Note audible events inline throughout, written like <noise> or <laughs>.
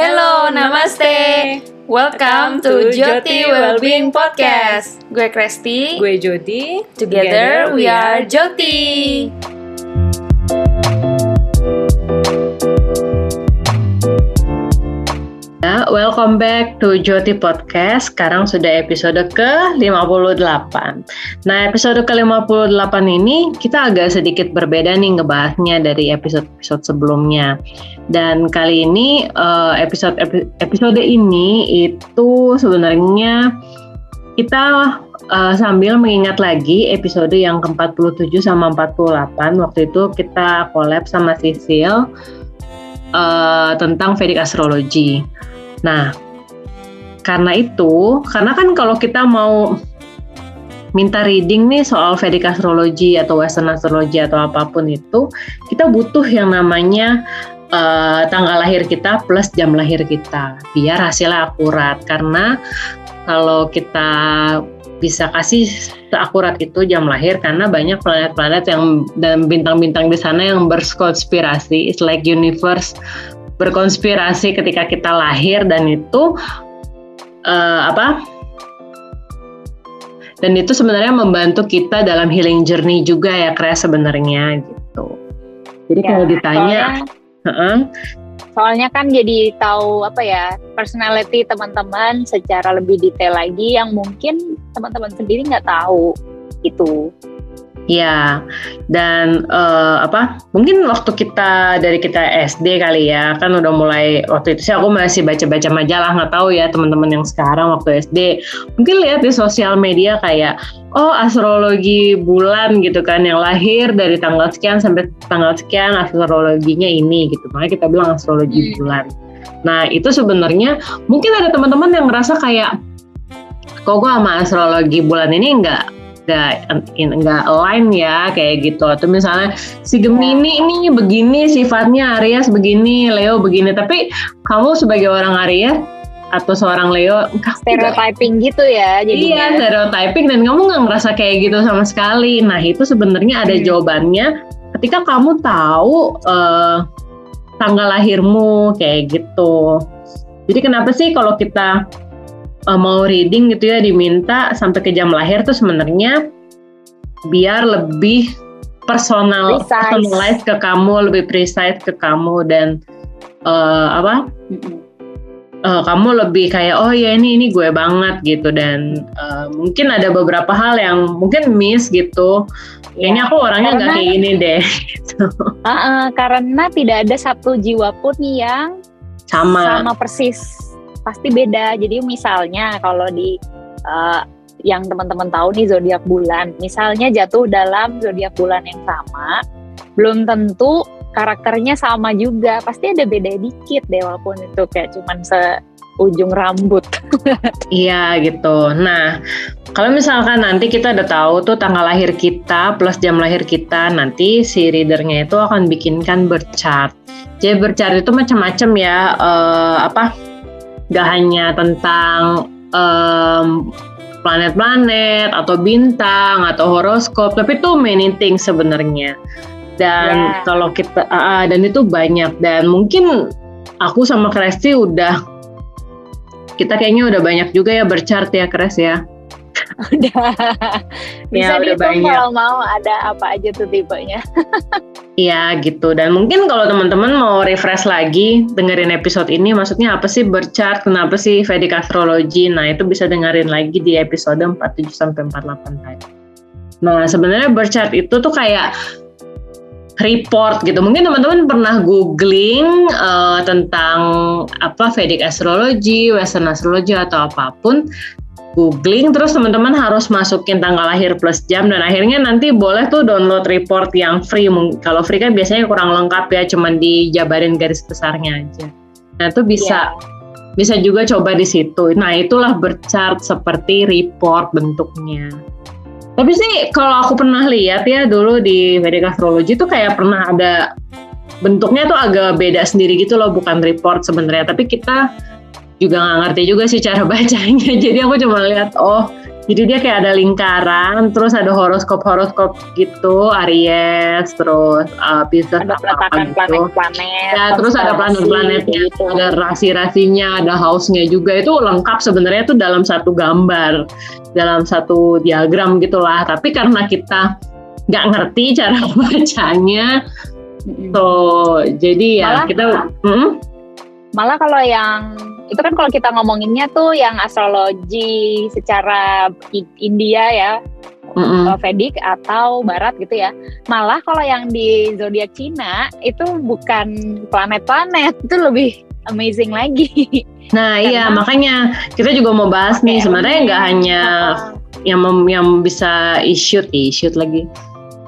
Hello, namaste. Welcome to Joti Wellbeing Podcast. Gue Kresti. Gue Jody. Together we are Joti. Welcome back to Joti Podcast. Sekarang sudah episode ke-58. Nah, episode ke-58 ini kita agak sedikit berbeda nih ngebahasnya dari episode-episode sebelumnya. Dan kali ini uh, episode episode ini itu sebenarnya kita uh, sambil mengingat lagi episode yang ke-47 sama 48 waktu itu kita collab sama Sisil uh, tentang Vedic Astrology. Nah, karena itu, karena kan kalau kita mau minta reading nih soal Vedic astrology atau Western astrology atau apa pun itu, kita butuh yang namanya uh, tanggal lahir kita plus jam lahir kita, biar hasilnya akurat. Karena kalau kita bisa kasih seakurat itu jam lahir karena banyak planet-planet yang dan bintang-bintang di sana yang berkonspirasi. It's like universe berkonspirasi ketika kita lahir dan itu uh, apa? Dan itu sebenarnya membantu kita dalam healing journey juga ya Kres sebenarnya gitu. Jadi ya, kalau ditanya soalnya, uh -uh. soalnya kan jadi tahu apa ya personality teman-teman secara lebih detail lagi yang mungkin teman-teman sendiri nggak tahu itu Iya, dan uh, apa? Mungkin waktu kita dari kita SD kali ya, kan udah mulai waktu itu sih aku masih baca-baca majalah nggak tahu ya teman-teman yang sekarang waktu SD mungkin lihat di sosial media kayak oh astrologi bulan gitu kan yang lahir dari tanggal sekian sampai tanggal sekian astrologinya ini gitu, makanya kita bilang astrologi hmm. bulan. Nah itu sebenarnya mungkin ada teman-teman yang ngerasa kayak kok gue sama astrologi bulan ini nggak nggak nggak align ya kayak gitu. Atau misalnya si Gemini ini begini sifatnya Aries begini Leo begini. Tapi kamu sebagai orang Aries atau seorang Leo stereotyping gitu ya jadi iya stereotyping dan kamu nggak ngerasa kayak gitu sama sekali. Nah itu sebenarnya ada hmm. jawabannya ketika kamu tahu uh, tanggal lahirmu kayak gitu. Jadi kenapa sih kalau kita mau reading gitu ya diminta sampai ke jam lahir tuh sebenarnya biar lebih personal personalize ke kamu lebih precise ke kamu dan uh, apa? Uh, kamu lebih kayak oh ya ini ini gue banget gitu. Dan uh, mungkin ada beberapa hal yang mungkin miss gitu. Kayaknya aku orangnya nggak kayak gini deh gitu. uh, uh, karena tidak ada satu jiwa pun yang sama. sama persis pasti beda. Jadi misalnya kalau di uh, yang teman-teman tahu nih zodiak bulan, misalnya jatuh dalam zodiak bulan yang sama, belum tentu karakternya sama juga. Pasti ada beda dikit deh walaupun itu kayak cuman se ujung rambut. <laughs> iya gitu. Nah, kalau misalkan nanti kita udah tahu tuh tanggal lahir kita plus jam lahir kita, nanti si readernya itu akan bikinkan berchart. Jadi berchart itu macam-macam ya, uh, apa gak hanya tentang um, planet-planet atau bintang atau horoskop, tapi itu many things sebenarnya. Dan yeah. kalau kita uh, dan itu banyak dan mungkin aku sama Kresti udah kita kayaknya udah banyak juga ya berchart ya Kres ya. udah <laughs> bisa ya, dihitung kalau mau ada apa aja tuh tipenya. <laughs> Iya gitu dan mungkin kalau teman-teman mau refresh lagi dengerin episode ini maksudnya apa sih berchart kenapa sih Vedic Astrology nah itu bisa dengerin lagi di episode 47 sampai 48 tadi. Nah sebenarnya berchart itu tuh kayak report gitu. Mungkin teman-teman pernah googling uh, tentang apa Vedic astrology, Western astrology atau apa pun googling terus teman-teman harus masukin tanggal lahir plus jam dan akhirnya nanti boleh tuh download report yang free. Kalau free kan biasanya kurang lengkap ya cuman dijabarin garis besarnya aja. Nah itu bisa yeah. bisa juga coba di situ. Nah itulah berchart seperti report bentuknya. Tapi sih kalau aku pernah lihat ya dulu di Vedic Astrology itu kayak pernah ada bentuknya tuh agak beda sendiri gitu loh bukan report sebenarnya. Tapi kita juga nggak ngerti juga sih cara <laughs> bacanya jadi aku cuma lihat oh Jadi dia kayak ada lingkaran, terus ada horoskop-horoskop gitu, Aries, terus uh, Pisces ada peletakan planet-planet. Ya, terus ada planet-planetnya, gitu. ada rasi-rasinya, ada house-nya juga. Itu lengkap sebenarnya itu dalam satu gambar, dalam satu diagram gitulah. Tapi karena kita nggak ngerti cara <laughs> bacanya, so jadi ya malah, kita. Hmm? Malah kalau yang itu kan kalau kita ngomonginnya tuh yang astrologi secara India ya mm-hmm. Vedic atau Barat gitu ya. Malah kalau yang di zodiak Cina itu bukan planet-planet itu lebih amazing lagi. Nah iya makanya kita juga mau bahas okay, nih sebenarnya nggak hanya yang mem- yang bisa issue issue lagi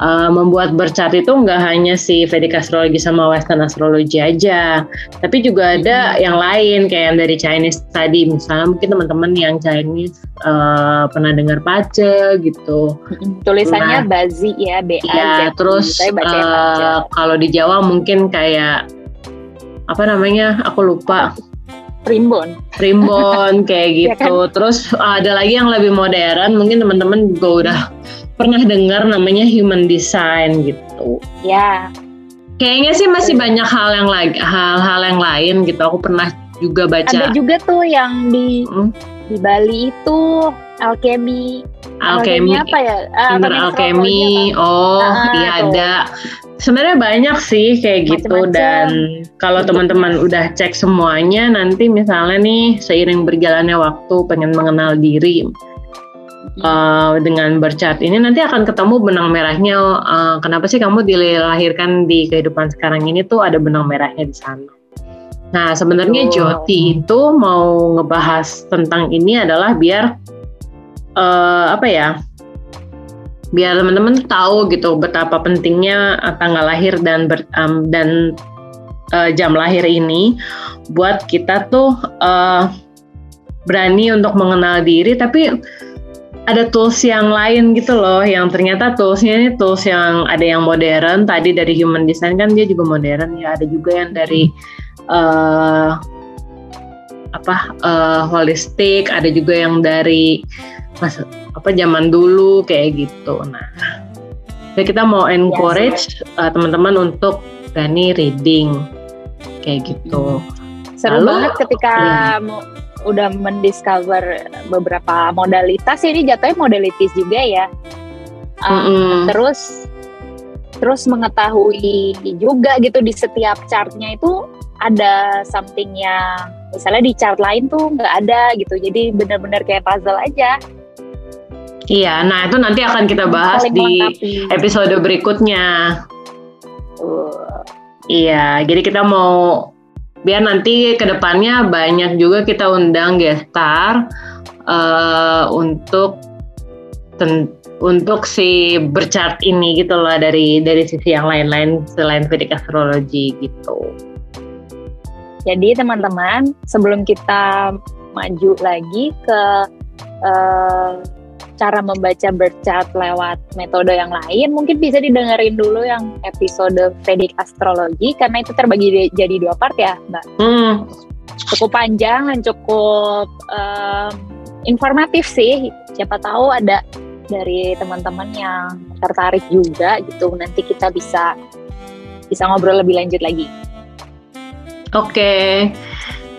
uh, membuat bercat itu nggak hanya si Vedic astrologi sama Western astrologi aja, tapi juga ada yang lain kayak yang dari Chinese tadi, misalnya mungkin teman-teman yang Chinese uh, pernah dengar pace gitu. Tulisannya nah, Bazi ya, B A Z. Ya, terus uh, kalau di Jawa mungkin kayak apa namanya? Aku lupa. Primbon. Primbon kayak gitu. <laughs> ya kan? Terus ada lagi yang lebih modern, mungkin teman-teman juga udah pernah dengar namanya human design gitu. Ya. Kayaknya sih masih banyak hal yang lagi hal-hal yang lain gitu. Aku pernah juga baca. Ada juga tuh yang di hmm? di Bali itu alkemi. Alkemi apa ya? Uh, alkemi. Oh, ah, iya ada. Sebenarnya banyak sih kayak gitu Macem -macem. dan kalau teman-teman udah cek semuanya nanti misalnya nih seiring berjalannya waktu pengen mengenal diri uh, dengan bercat ini nanti akan ketemu benang merahnya. Uh, kenapa sih kamu dilahirkan di kehidupan sekarang ini tuh ada benang merahnya di sana. Nah sebenarnya oh. Joti itu mau ngebahas tentang ini adalah biar uh, apa ya? Biar teman-teman tahu gitu betapa pentingnya tanggal lahir dan ber, um, dan uh, jam lahir ini buat kita tuh uh, berani untuk mengenal diri tapi ada tools yang lain gitu loh yang ternyata toolsnya ini tools yang ada yang modern. Tadi dari human design kan dia juga modern ya. Ada juga yang dari uh, apa uh, holistik. Ada juga yang dari mas apa zaman dulu kayak gitu. Nah jadi kita mau encourage uh, teman-teman untuk berani reading kayak gitu. Seru Lalu, banget ketika ya udah mendiscover beberapa modalitas ini jatuhnya modalitis juga ya mm -hmm. terus terus mengetahui juga gitu di setiap chartnya itu ada something yang misalnya di chart lain tuh nggak ada gitu jadi benar-benar kayak puzzle aja iya nah itu nanti akan kita bahas Saling di melengkapi. episode berikutnya uh. iya jadi kita mau biar nanti ke depannya banyak juga kita undang gestar uh, untuk ten, untuk si berchart ini gitu loh dari dari sisi yang lain-lain selain Vedic astrologi gitu. Jadi teman-teman sebelum kita maju lagi ke uh, cara membaca birth chart lewat metode yang lain, mungkin bisa didengerin dulu yang episode Vedic Astrologi karena itu terbagi jadi dua part ya, Mbak. Hmm. Cukup panjang dan cukup um, informatif sih. Siapa tahu ada dari teman-teman yang tertarik juga gitu. Nanti kita bisa bisa ngobrol lebih lanjut lagi. Oke. Okay.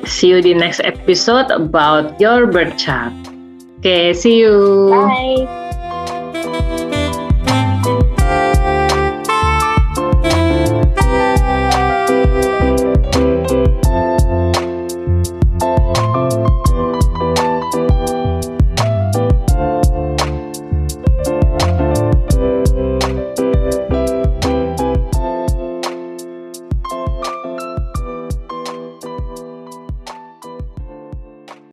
See you di next episode about your birth chart. Okay, see you. Bye.